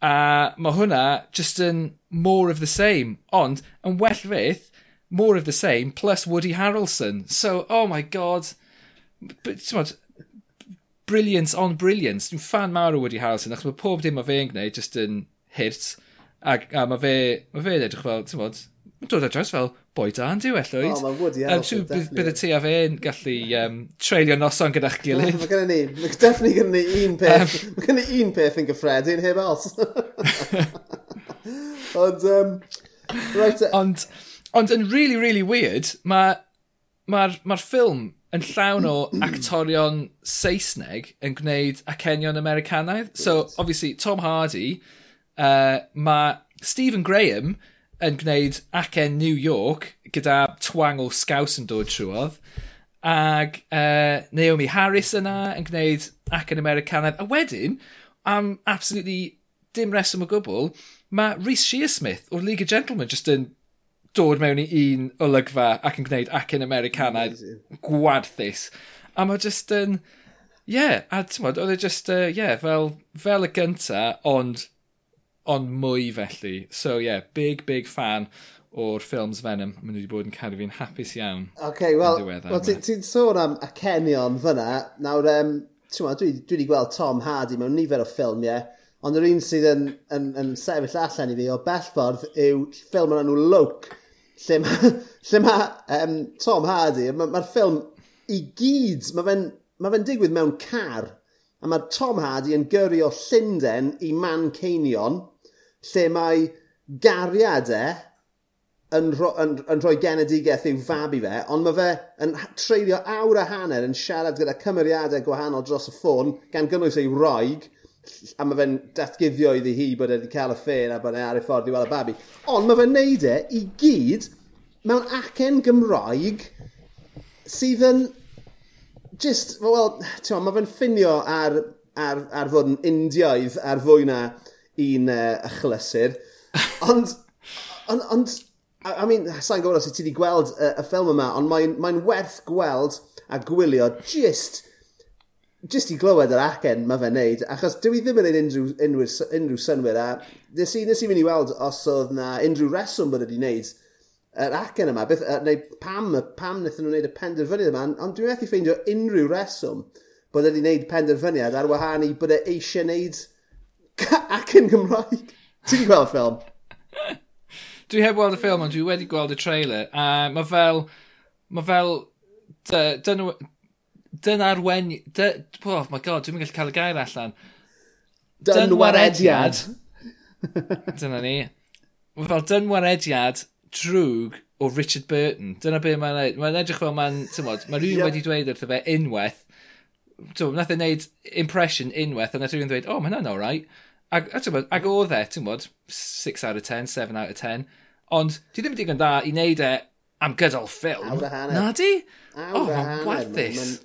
[SPEAKER 1] a mae hwnna just yn more of the same. Ond, yn well fydd, more of the same plus Woody Harrelson. So, oh my god. But, brilliance on brilliance. Dwi'n fan mawr o Woody Harrelson, achos mae pob dim mae fe'n gwneud just yn hirt. A, a mae fe, mae fe'n edrych fel, ti'n bod, mae'n dod at draws fel, boi da, yn diw ellwyd.
[SPEAKER 2] O, oh, mae'n Woody Harrelson,
[SPEAKER 1] um, definitely. Bydd y ti a fe'n gallu um, treulio noson gyda'ch gilydd.
[SPEAKER 2] Mae gen i ni, mae definitely gen i un peth, um, mae gen i un peth yn gyffredin, heb os. <laughs> ond, um, right, uh,
[SPEAKER 1] ond, ond yn really, really weird, mae'r ma, ma, ma ffilm yn llawn o <clears throat> actorion Saesneg yn gwneud acenion Americanaidd. So, obviously, Tom Hardy, uh, mae Stephen Graham yn gwneud acen New York gyda twang o scaws yn dod trwodd. Ag uh, Naomi Harris yna yn gwneud acen Americanaidd. A wedyn, am absolutely dim reswm o gwbl, mae Rhys Shearsmith o'r League of Gentlemen just yn dod mewn i un olygfa ac yn gwneud acen Americanaidd gwadthus. A mae just yn... Ie, yeah, a ti'n modd, oedd e just, ie, uh, yeah, fel, fel y gynta, ond ond mwy felly. So yeah, big, big fan o'r ffilms Venom. Maen nhw wedi bod yn cadw fi'n hapus iawn.
[SPEAKER 2] OK, wel, well, ti'n ti sôn am y cenion fyna. Nawr, um, ma, dwi, dwi wedi gweld Tom Hardy mewn nifer o ffilmiau, ond yr un sydd yn, yn, yn sefyll allan i fi o bellfordd yw ffilm yn enw Loke, lle mae lle ma, <laughs> um, Tom Hardy, mae'r ma ffilm i gyd, mae fe'n ma fe digwydd mewn car, a mae Tom Hardy yn gyrru o Llundain i Manceinion, lle mae gariadau e yn, ro, yn, yn rhoi genedigaeth i'w fabi fe, ond mae fe yn treulio awr a hanner yn siarad gyda cymeriadau gwahanol dros y ffôn gan gynnwys ei roig, a mae fe'n datguddio iddi hi bod e wedi cael y ffeir a bod e ar ei ffordd i weld y babi. Ond mae fe'n neud e i gyd mewn acen Gymraeg sydd yn just, wel, mae fe'n ffinio ar, ar, ar fod yn Indiaidd ar fwy na un uh, achlysur. Ond, ond, ond, I mean, sa'n gwybod os ti wedi gweld y, y ffilm yma, ond mae'n mae, werth gweld a gwylio just just i glywed yr acen mae fe'n neud, achos dwi ddim yn gwneud unrhyw, unrhyw, unrhyw synwyr, a nes i, nes i mynd i weld os oedd na unrhyw reswm bod wedi wneud yr acen yma, beth, neu pam, pam wnaethon nhw'n wneud y penderfyniad yma, ond dwi'n methu ffeindio unrhyw reswm bod wedi wneud penderfyniad ar wahân i bod e eisiau wneud <laughs> ac yn Gymraeg. Ti wedi gweld y ffilm?
[SPEAKER 1] dwi heb weld y ffilm, ond dwi wedi gweld y trailer. A uh, mae fel... Mae fel... Dyn dyn arwen... Dyn, oh my god, dwi'n gallu cael y gair allan.
[SPEAKER 2] Dynwarediad.
[SPEAKER 1] Dyna ni. Mae fel dynwarediad drwg o Richard Burton. Dyna be mae'n neud. Mae'n edrych fel mae'n... Mae rhywun yep. wedi dweud wrtho fe unwaith. Nath e wneud impression unwaith, a nath rhywun dweud, oh, mae hwnna'n alright. Ac, bod, ac oedd e, ti'n bod, 6 out of 10, 7 out of 10. Ond ti ddim yn digon da i wneud e am gydol ffilm.
[SPEAKER 2] Awr a hanner.
[SPEAKER 1] Na di?
[SPEAKER 2] Awr a hanner.
[SPEAKER 1] Oh,
[SPEAKER 2] wathus.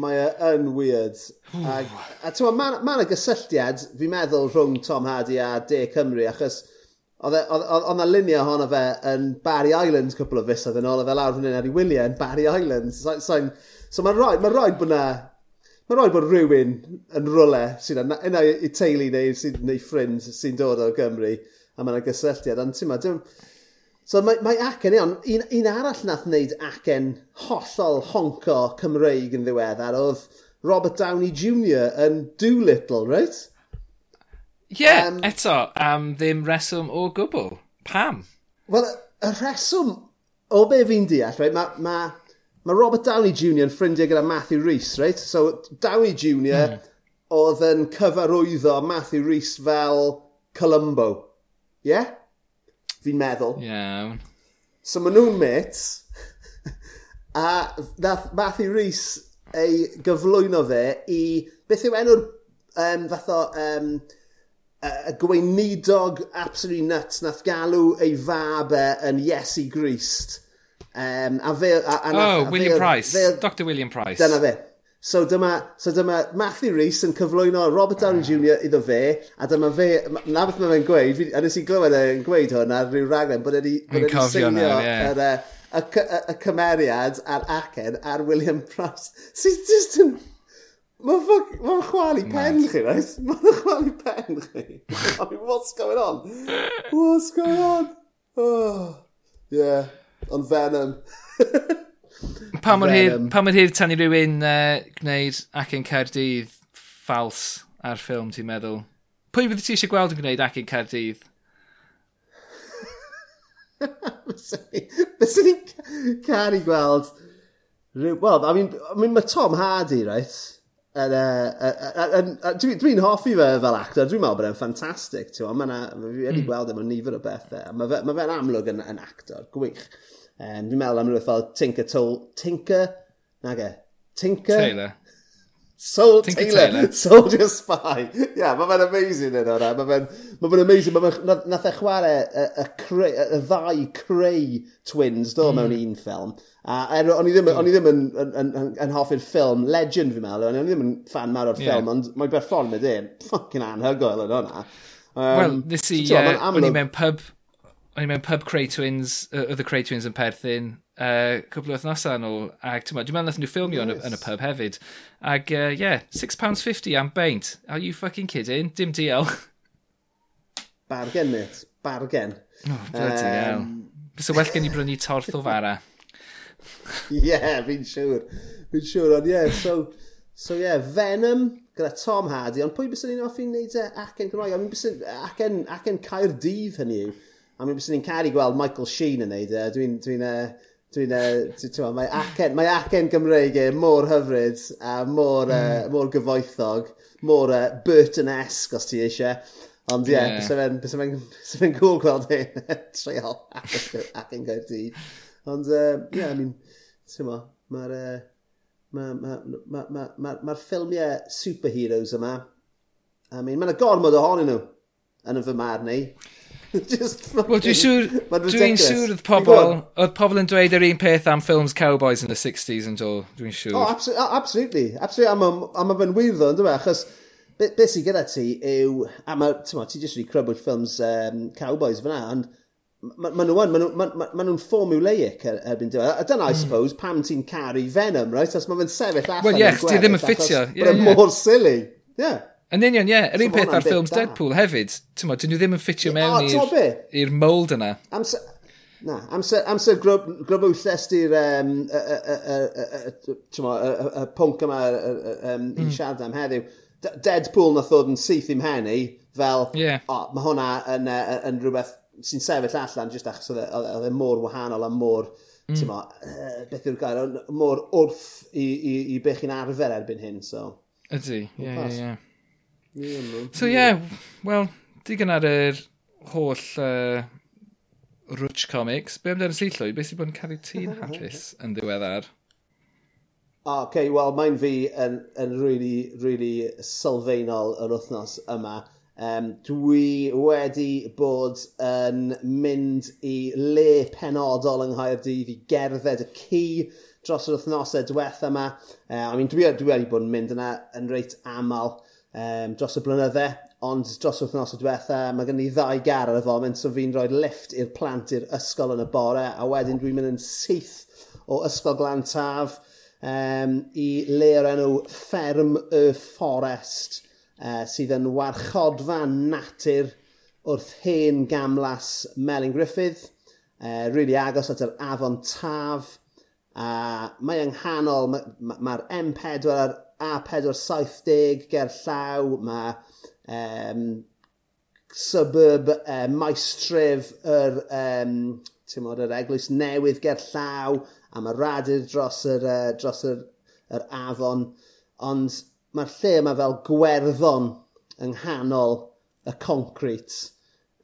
[SPEAKER 2] Mae e yn weird. Ag, a ti'n ma, ma yna gysylltiad, fi'n meddwl, rhwng Tom Hardy a De Cymru, achos oedd e- na luniau ohono fe yn Barry Island cwpl o fusoedd yn ôl, oedd e lawr fan hyn ar ei wyliau yn Barry Island. So, so, so mae'n rhaid, mae'n rhaid bod na Mae'n rhaid bod rhywun yn rwle sy'n yna i teulu neu, sy'n neu ffrind sy'n dod o Gymru a mae'n gysylltiad. Ond ti'n ma, dim... So mae, mae acen iawn. Un, un arall nath wneud acen hollol honco Cymreig yn ddiweddar oedd Robert Downey Jr. yn Doolittle, right?
[SPEAKER 1] Ie, yeah,
[SPEAKER 2] um,
[SPEAKER 1] eto, am um, ddim reswm o gwbl. Pam?
[SPEAKER 2] Wel, y reswm o be fi'n deall, right, mae ma Mae Robert Downey Jr. yn ffrindiau gyda Matthew Rhys, reit? So, Downey Jr. Mm. oedd yn cyfarwyddo Matthew Rhys fel Columbo. Ie? Yeah? Fi'n meddwl.
[SPEAKER 1] Iawn. Yeah.
[SPEAKER 2] So, maen nhw'n mates. <laughs> a nath Matthew Rhys ei gyflwyno fe i... Beth yw enw'r um, fath o... Um, y gweinidog absolutely nuts nath galw ei fab e yn Iesu Grist Um, a fe, a, a
[SPEAKER 1] oh,
[SPEAKER 2] a
[SPEAKER 1] William
[SPEAKER 2] fe,
[SPEAKER 1] Price.
[SPEAKER 2] Fe,
[SPEAKER 1] Dr William Price.
[SPEAKER 2] Dyna fe. So dyma, so dyma Matthew Rhys yn cyflwyno Robert Downey ah. Jr. iddo fe, a dyma fe, na beth mae fe'n gweud, a nes i glywed e'n gweud hwn ar ryw raglen, bod wedi
[SPEAKER 1] e seinio
[SPEAKER 2] yr, e, y, y cymeriad a'r acen ar William Price. Sy'n just yn... Mae'n ffog... Mae'n chwalu pen chi, right? Mae'n chwalu pen chi. I mean, what's going on? What's going on? Oh, yeah ond Venom. <laughs>
[SPEAKER 1] pa mor hir, pa mor hir tan i rywun uh, gwneud ac yn Caerdydd ffals ar ffilm, ti'n meddwl? Pwy bydde ti eisiau gweld yn gwneud ac yn Caerdydd? <laughs>
[SPEAKER 2] Bys ni'n caru gweld... Wel, I mean, I mean, mae Tom Hardy, right? yn... Uh, Dwi'n dwi hoffi fe fel actor, dwi'n meddwl bod e'n ffantastig, ti'n meddwl, mae'n fi wedi hmm. gweld e mewn nifer o bethau, a mae fe'n amlwg yn, yn actor, gwych. Um, dwi'n meddwl am rhywbeth fel Tinker Toll... Tinker? Nage. Tinker?
[SPEAKER 1] Taylor.
[SPEAKER 2] Soul
[SPEAKER 1] Tinker
[SPEAKER 2] Taylor.
[SPEAKER 1] Taylor. <laughs>
[SPEAKER 2] Soldier Spy. Ie, yeah, mae fe'n amazing yn hwnna. Mae fe'n ma fe amazing. Ma fe, nath e chwarae y, y, creu, y ddau creu twins do mm. mewn un ffilm. A er, o'n i ddim, mm. ddim yn, yn, yn, yn, yn hoffi'r ffilm Legend fi'n meddwl. O'n i ddim yn fan mawr o'r
[SPEAKER 1] yeah.
[SPEAKER 2] ffilm, ond mae berfform y dyn. E fucking anhygoel yn hwnna. Um,
[SPEAKER 1] Wel, nes i, uh, o'n i mewn pub o'n i mewn pub Cray Twins, oedd y Cray Twins yn perthyn, uh, cwbl o wythnosau yn ôl, ac ti'n dwi'n meddwl nath nhw ffilmio yn yes. yn, y, pub hefyd. Ac, uh, yeah, £6.50 am beint. Are you fucking kidding? Dim DL.
[SPEAKER 2] Bargen, mate. Bargen.
[SPEAKER 1] Oh, bloody
[SPEAKER 2] um,
[SPEAKER 1] hell. Bys Fysa well gen i brynu torth o fara.
[SPEAKER 2] Ie, yeah, fi'n siŵr. Fi'n siŵr, ond ie, yeah, so... So ie, yeah, Venom gyda Tom Hardy, ond pwy bys ni'n offi'n neud e acen Cymraeg? Ac acen, acen Caerdydd hynny yw. A mi byswn ni'n caru gweld Michael Sheen yn neud e. Dwi'n... Dwi Dwi'n, uh, mae acen, mae acen Gymreig e mor hyfryd a mor, mm. uh, mor gyfoethog, mor uh, Burton-esque os ti eisiau. Ond ie, yeah,
[SPEAKER 1] yeah.
[SPEAKER 2] bys fe'n gwl gweld e <laughs> hyn, treol acen yn gael di. Ond ie, uh, yeah, I mean, ti'n mo, mae'r uh, ma, ma, ma, ma, ma, ma ffilmiau superheroes yma, I mean, mae'n gormod ohonyn nhw yn y fy marn ni. <laughs> Just
[SPEAKER 1] Wel, dwi'n siŵr, dwi'n siŵr oedd pobl, oedd pobl yn dweud yr un peth am ffilms cowboys yn y 60s yn dod, dwi'n siŵr.
[SPEAKER 2] Oh, absolutely, absolutely. absolutely. A mae fe'n wir ddo, ynddo fe, achos beth be sy'n gyda ti yw, a mae, ti'n ma, ti jyst wedi crybwyll ffilms um, cowboys fyna, ond maen ma nhw yn, maen nhw'n ma, ma, ma nhw formulaic er, erbyn diwedd. A dyna, I hmm. suppose, pam ti'n caru Venom, right? Os mae fe'n sefyll allan.
[SPEAKER 1] Wel, ie,
[SPEAKER 2] yeah,
[SPEAKER 1] ti ddim yn ffitio.
[SPEAKER 2] Yeah,
[SPEAKER 1] yeah.
[SPEAKER 2] mor silly. Yeah.
[SPEAKER 1] Yn union, ie. Yr un
[SPEAKER 2] so
[SPEAKER 1] peth ar ffilms Deadpool hefyd. Tyma, dyn nhw ddim yn ffitio mewn i'r mold yna.
[SPEAKER 2] Amser, na, amser, amser grub, grubwlles di'r um, y pwnc yma um, i hmm. siarad am heddiw. Deadpool na ddod yn syth i'm hen i, fel,
[SPEAKER 1] yeah.
[SPEAKER 2] o, mae hwnna yn, uh, yn rhywbeth sy'n sefyll allan jyst achos oedd e, e, e mor wahanol a mor, mm. tyma, uh, beth yw'r gair, mor wrth i, i, i beth chi'n arfer erbyn hyn, so.
[SPEAKER 1] Ydy, ie, ie, ie. So ie, yeah, wel, digon ar yr holl uh, rwtch comics. Be amdano'n sillwyd? Be sy'n bod yn cael tîn <laughs> hapus yn ddiweddar?
[SPEAKER 2] O, okay, wel, mae'n fi yn, yn really, really sylfaenol yr wythnos yma. Um, dwi wedi bod yn mynd i le penodol yng Nghaerdydd i gerdded y cu dros yr wythnosau diwetha yma. Uh, I mean, dwi, dwi wedi bod yn mynd yna yn reit aml um, dros y blynydde, ond dros wythnos o diwetha, mae gen i ddau gar ar y foment, so fi'n rhoi lift i'r plant i'r ysgol yn y bore, a wedyn dwi'n mynd yn syth o ysgol glan taf um, i le o'r enw Fferm y Forest, uh, sydd yn warchodfa natur wrth hen gamlas Melin Griffith, e, uh, really agos at yr afon taf, a mae yng nghanol, mae'r ma, ma M4 a'r A470 ger llaw, mae um, suburb uh, maestref yr, um, mod, yr eglwys newydd ger llaw, a mae radur dros yr, uh, dros yr, yr afon, ond mae'r lle yma fel gwerddon yng nghanol y concrit.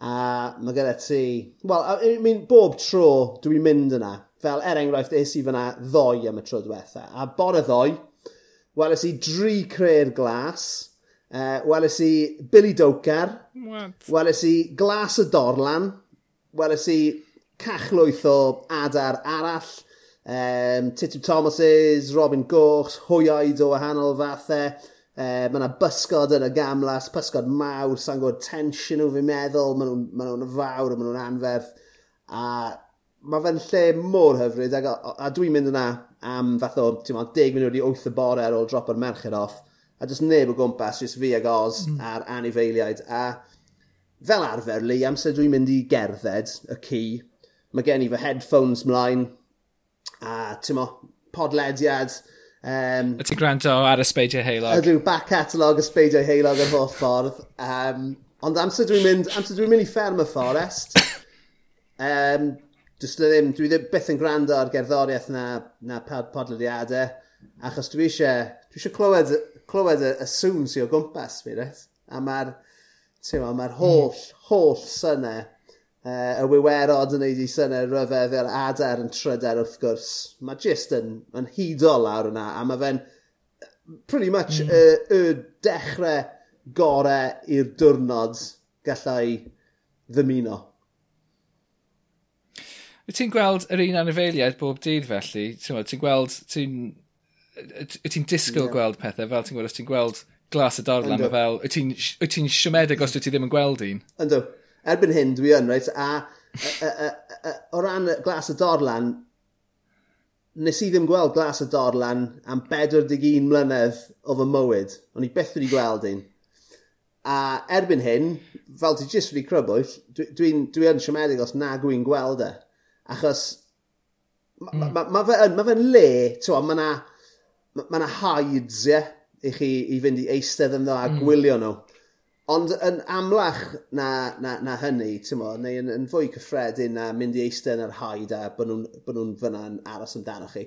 [SPEAKER 2] A mae gyda ti... Wel, I mean, bob tro dwi'n mynd yna, fel er enghraifft es i fyna ddoi am y tro diwetha. A bore ddoi, Weles i dri cre'r glas. Uh, weles i Billy Doker. Weles i glas y dorlan. Weles i cachlwyth o adar arall. Um, Titu Thomases, Robin Goch, hwyoed o wahanol fathau. Uh, mae yna bysgod yn y gamlas, bysgod mawr, sa'n gwybod tensiwn nhw fi'n meddwl, maen nhw'n ma nhw fawr a maen nhw'n anferth. A mae fe'n lle mor hyfryd, a, a dwi'n mynd yna am fath o, ti'n meddwl, 10 munud i 8 y bore ar ôl drop o'r merched off, a jyst neb o gwmpas, jyst fi ag Oz mm. ar anifeiliaid. A fel arfer, Lee, amser dwi'n mynd i gerdded y ci, mae gen i fy headphones mlaen, a ti'n meddwl, podlediad,
[SPEAKER 1] Um, y ti'n gwrando ar y Speidio Heilog?
[SPEAKER 2] Ydw, back catalog y Speidio Heilog yr holl ffordd. Um, ond amser dwi'n mynd, amser dwi'n mynd i fferm y fforest, um, <laughs> Dys ddim, dwi ddim byth yn gwrando ar gerddoriaeth na, na podlediadau, achos dwi eisiau, dwi eisiau clywed, clywed y, y sŵn sy'n o gwmpas fi, reit? A mae'r ma hmm. holl, mm. holl synau, uh, y wywerod yn neud i synau ryfedd a'r adar yn tryder wrth gwrs. Mae jyst yn, yn hudol lawr yna, a mae fe'n pretty much mm. y, y dechrau gorau i'r diwrnod gallai ddymuno.
[SPEAKER 1] Wyt ti'n gweld yr un anifeiliaid bob dydd felly? Ti'n gweld, ti'n... Wyt ti'n disgwyl yeah. gweld pethau fel ti'n gweld, os ti'n gweld glas y dorlan ma fel, wyt ti'n ti siomedig os wyt ti ddim yn gweld un?
[SPEAKER 2] Ynddo. Erbyn hyn, dwi yn, reit, a a, a, a, a, o ran glas y dorlan, nes i ddim gweld glas y dorlan am 41 mlynedd o fy mywyd. O'n i beth wedi gweld un. A erbyn hyn, fel ti jyst wedi crybwyll, dwi'n dwi, dwi, dwi yn siomedig os na gwyn gweld e. Achos mae mm. ma, ma, hmm. ma fe'n ma fe le, ti'n mae yna ma, ma hides, ie, yeah, i chi i fynd i eistedd yn dda a hmm. gwylio nhw. Ond yn amlach na, na, na hynny, ti'n mo, neu yn, yn fwy cyffredin na mynd i eistedd yn yr haid a bod nhw'n nhw fyna'n aros amdano chi.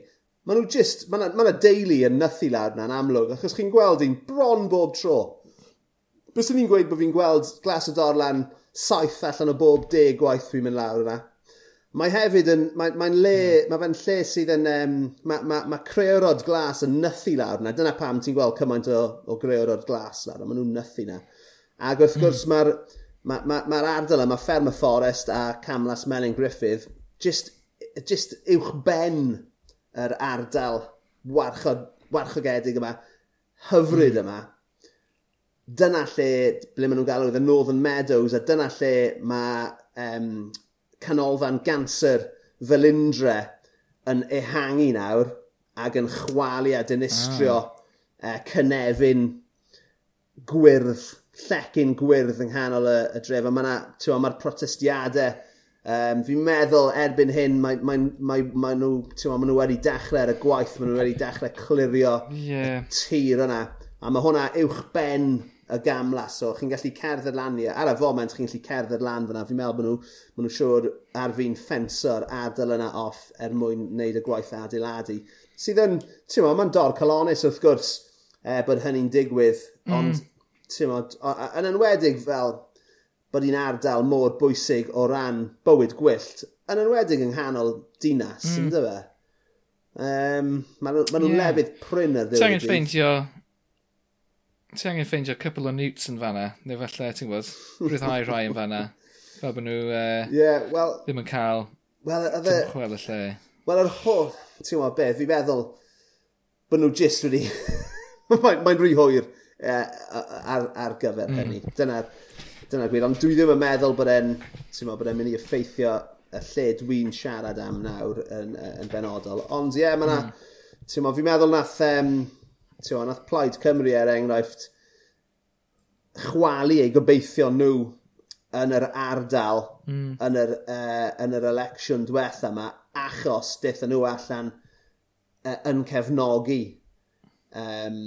[SPEAKER 2] Mae nhw just, mae yna ma deulu yn nythu lawr na'n amlwg, achos chi'n gweld un bron bob tro. Bys ni'n gweud bod fi'n gweld glas o dorlan saith allan o bob deg gwaith fi'n mynd lawr yna. Mae hefyd yn, mae'n mae, mae le, mm. mae fe'n lle sydd yn, um, mae, ma, ma creorod glas yn nythu lawr yna. Dyna pam ti'n gweld cymaint o, o creorod glas lawr, a maen nhw'n nythu yna. Ac wrth hmm. gwrs mm. mae'r mae, mae, mae ardal yma, Ferma Forest a Camlas Melin Griffith, just, just uwch ben yr ardal warchod, warchogedig yma, hyfryd mm. yma, dyna lle, ble maen nhw'n galw, the Northern Meadows, a dyna lle mae um, canolfan ganser felindre yn ehangu nawr ac yn chwalu a dinistrio ah. uh, cynefin gwyrdd, llecyn gwyrdd yng nghanol y, y dref. A mae'na, ti'n mae'r protestiadau, um, fi'n meddwl erbyn hyn, mae, mae, mae, mae nhw, ma nhw wedi dechrau ar y gwaith, mae nhw wedi dechrau clirio yeah. tir yna. A mae hwnna uwch ben y gamlas. So chi'n gallu cerdded lan i, ar y foment chi'n gallu cerdded lan fyna. Fi'n meddwl bod nhw, maen nhw siŵr ar fi'n ffensor adael yna off er mwyn wneud y gwaith adeiladu. Sydd yn, ti'n meddwl, mae'n dor colonus wrth gwrs eh, bod hynny'n digwydd, mm. ond ti'n meddwl, yn enwedig fel bod hi'n ardal mor bwysig o ran bywyd gwyllt, yn enwedig yng nghanol dinas, mm. ynddo fe? Um, Maen nhw'n ma, ma
[SPEAKER 1] yeah.
[SPEAKER 2] lefydd pryn ar ddiwedd. Ti'n angen
[SPEAKER 1] ffeindio ti angen ffeindio cwpl o newts yn fanna, neu falle, ti'n gwybod, rhyddhau rhai yn fanna. Fel bod nhw e, uh,
[SPEAKER 2] yeah, well,
[SPEAKER 1] ddim yn cael
[SPEAKER 2] well, adde,
[SPEAKER 1] dymchwel y lle.
[SPEAKER 2] Wel, yr holl, ti'n gwybod beth, fi'n meddwl bod nhw jyst wedi... <laughs> Mae'n mae rhy hwyr uh, ar, ar gyfer mm. hynny. Dyna'r dyna gwir, ond dwi ddim yn meddwl bod e'n bod e'n mynd i effeithio y lle dwi'n siarad am nawr yn, e, yn benodol. Ond ie, yeah, mae yna, mm. ti'n fi'n meddwl nath um, Tewa, nath Plaid Cymru er enghraifft chwalu eu gobeithio nhw yn yr ardal mm. yn, yr, uh, yn yr election diwetha yma achos dyth nhw allan uh, yn cefnogi um,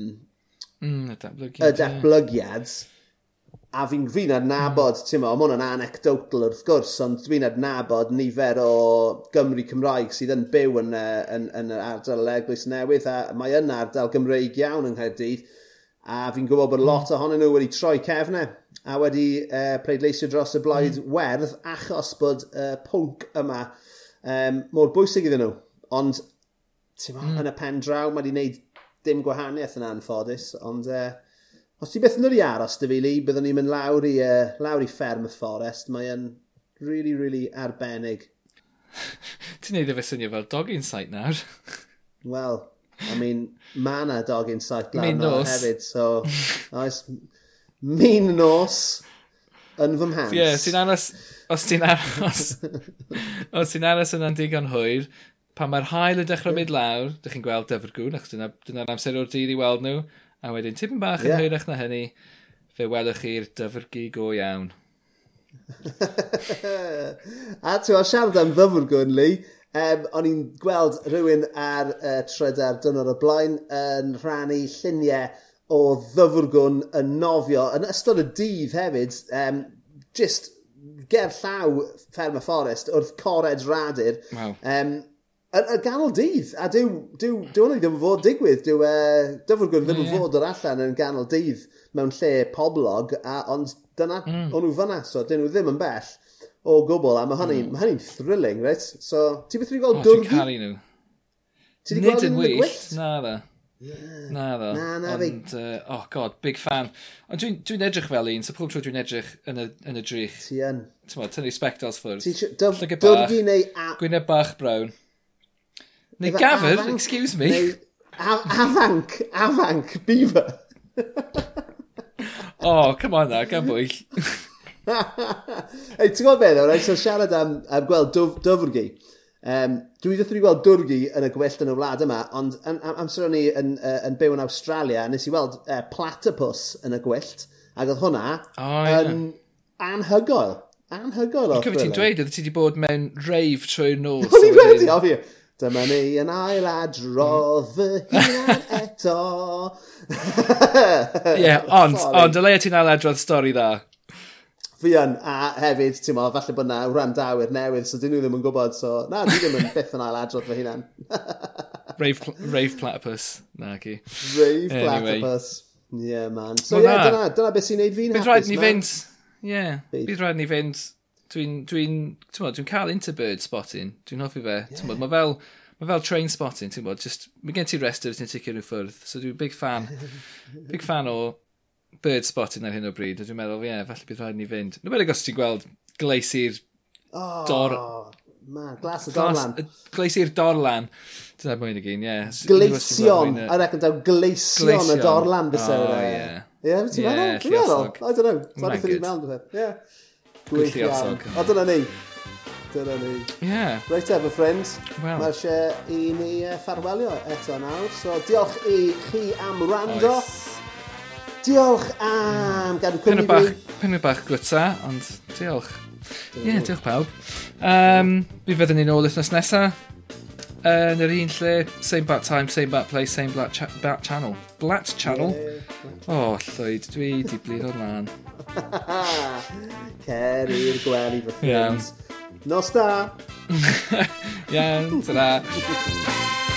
[SPEAKER 1] mm, y datblygiad.
[SPEAKER 2] Y datblygiad yeah a fi'n fi adnabod, mm. ti'n ma, mae hwnna'n anecdotal wrth gwrs, ond dwi'n adnabod nifer o Gymru Cymraeg sydd yn byw yn, yn, yn yr ardal Eglwys Newydd, a mae yn ardal Gymreig iawn yng Nghaerdydd, a fi'n gwybod bod lot hmm. ohonyn nhw wedi troi cefnau, a wedi uh, pleidleisio dros y blaid mm. werdd, achos bod uh, pwnc yma um, mor bwysig iddyn nhw. Ond, ti'n ma, mm. yn y pen draw, mae wedi gwneud dim gwahaniaeth yn anffodus, ond... Uh, Os ti beth yn yr aros dy fili, byddwn ni'n mynd lawr i, uh, lawr i fferm y fforest. Mae'n really, really arbennig. <laughs>
[SPEAKER 1] Ti'n neud y fe synio fel dog insight nawr. <laughs>
[SPEAKER 2] Wel, I mean, mae yna dog
[SPEAKER 1] insight
[SPEAKER 2] lawr nawr
[SPEAKER 1] nos.
[SPEAKER 2] hefyd, so... <laughs> oes, min nos yn fy mhans.
[SPEAKER 1] Ie, yeah, ti'n aros... Os ti'n aros... os ti'n aros yna'n digon hwyr, pan mae'r hael yn dechrau mynd lawr, dych chi'n gweld dyfrgwn, achos dyna'r dyna amser o'r dydd i weld nhw, A wedyn tipyn bach yeah. yn hwyrach na hynny, fe welwch chi'r dyfrgu go iawn. <laughs>
[SPEAKER 2] a ti'n meddwl, siarad am ddyfrgu yn Lee, um, o'n i'n gweld rhywun ar uh, trydar dynor y blaen yn rhannu lluniau o ddyfrgwn yn nofio yn ystod y dydd hefyd, um, just ger llaw Fferm y Forest wrth cored radur.
[SPEAKER 1] Wow.
[SPEAKER 2] Um, y, y ganol dydd, a dyw, dyw, dyw hwnna ddim yn fod digwydd, dyw e, dyfod ddim yn fod yr allan yn ganol dydd mewn lle poblog, a, ond dyna mm. o'n nhw fyna, so dyn nhw ddim yn bell o gwbl, a mae mm. hynny'n mm. hynny thrilling, reit? So, ti beth
[SPEAKER 1] ni'n
[SPEAKER 2] gweld dwrgi?
[SPEAKER 1] O, dwi'n caru nhw.
[SPEAKER 2] Ti wedi gweld
[SPEAKER 1] yn
[SPEAKER 2] y gwyllt?
[SPEAKER 1] Na, dda. Na, dda.
[SPEAKER 2] Na, na, fi.
[SPEAKER 1] Ond, uh, oh god, big fan. Ond dwi'n dwi edrych fel un, so pob tro dwi'n edrych yn y, yn y drych.
[SPEAKER 2] Ti yn.
[SPEAKER 1] Ti'n tynnu spectals ffwrdd.
[SPEAKER 2] Dwrgi neu... a...
[SPEAKER 1] Gwyneb bach brown. Neu gafr,
[SPEAKER 2] afanc,
[SPEAKER 1] excuse me.
[SPEAKER 2] Neu af afanc, afanc, beaver. <laughs>
[SPEAKER 1] oh, come on na, gan bwyll.
[SPEAKER 2] Ei, ti'n gwybod beth nawr, so siarad am, am gweld dyf, dyfrgu. Um, dwi ddeth i weld dwrgu yn y gwyllt yn y wlad yma, ond am, amser o'n i yn, uh, yn byw yn Australia, nes i weld uh, platypus yn y gwyllt, ac oedd hwnna
[SPEAKER 1] oh, yeah.
[SPEAKER 2] yn anhygoel. Anhygoel o'r
[SPEAKER 1] ffilm. Cofio
[SPEAKER 2] ti'n
[SPEAKER 1] dweud, oedd ti wedi bod mewn reif trwy'r nos.
[SPEAKER 2] O'n i wedi, o fi. Dyma ni yn ail adrodd fy hmm. hunan <laughs> eto.
[SPEAKER 1] Ie, yeah,
[SPEAKER 2] ond,
[SPEAKER 1] ond, y leia ti'n ail adrodd stori dda?
[SPEAKER 2] Fi yn, a hefyd, ti'n mo, falle bod na wrandawyr newydd, so dyn nhw ddim yn gwybod, so na, dwi ddim yn byth yn ail adrodd fy hunan. <laughs>
[SPEAKER 1] Rave, pl Rave Platypus. Na, ki.
[SPEAKER 2] Rave
[SPEAKER 1] anyway.
[SPEAKER 2] Platypus. Ie, yeah, man. So, ie,
[SPEAKER 1] well, yeah,
[SPEAKER 2] dyna, dyna beth sy'n neud fi'n hapus.
[SPEAKER 1] Bydd rhaid ni fynd. Ie,
[SPEAKER 2] yeah,
[SPEAKER 1] bydd rhaid ni fynd Dwi'n dwi dwi dwi'n cael interbird spotting. Dwi'n hoffi fe. Yeah. Mae fel, mae fel train spotting, ti'n bod, just, mae gen ti restr ti'n ticio rhyw ffwrdd. So dwi'n big fan, <laughs> big fan o bird spotting ar hyn o bryd. A dwi'n meddwl, ie, yeah, falle bydd rhaid ni fynd. nw beth os ti'n gweld gleisi'r
[SPEAKER 2] oh,
[SPEAKER 1] dor...
[SPEAKER 2] Man, glas
[SPEAKER 1] y
[SPEAKER 2] dorlan.
[SPEAKER 1] Gleisi'r dorlan. Dyna mwyn y gyn, ie. Yeah.
[SPEAKER 2] Gleision, I reckon daw gleision y dorlan bys e.
[SPEAKER 1] Ie,
[SPEAKER 2] Ie, ti'n meddwl? Ti'n meddwl? I don't know. Sorry for the meddwl. Ie. Gwych iawn. O, dyna ni. Dyna ni.
[SPEAKER 1] Yeah.
[SPEAKER 2] Reit efo, friends.
[SPEAKER 1] Well.
[SPEAKER 2] Mae eisiau i ni e, ffarwelio eto nawr. So, diolch i chi am rando.
[SPEAKER 1] Oes.
[SPEAKER 2] Diolch am gadw cwmni
[SPEAKER 1] bach,
[SPEAKER 2] fi.
[SPEAKER 1] Pynnu bach gwyta, ond diolch. Ie, yeah, diolch pawb. Um, mi fyddwn ni'n ôl wythnos nesaf. Yn yr un lle, same bat time, same bat place, same bat, cha bat channel. Blat Channel. O, oh, Llywyd, dwi di blid o'r lan. <laughs>
[SPEAKER 2] Cer i'r gwely fy ffrind. Yeah. Nos da! <laughs>
[SPEAKER 1] Iawn, ta-ra! <laughs>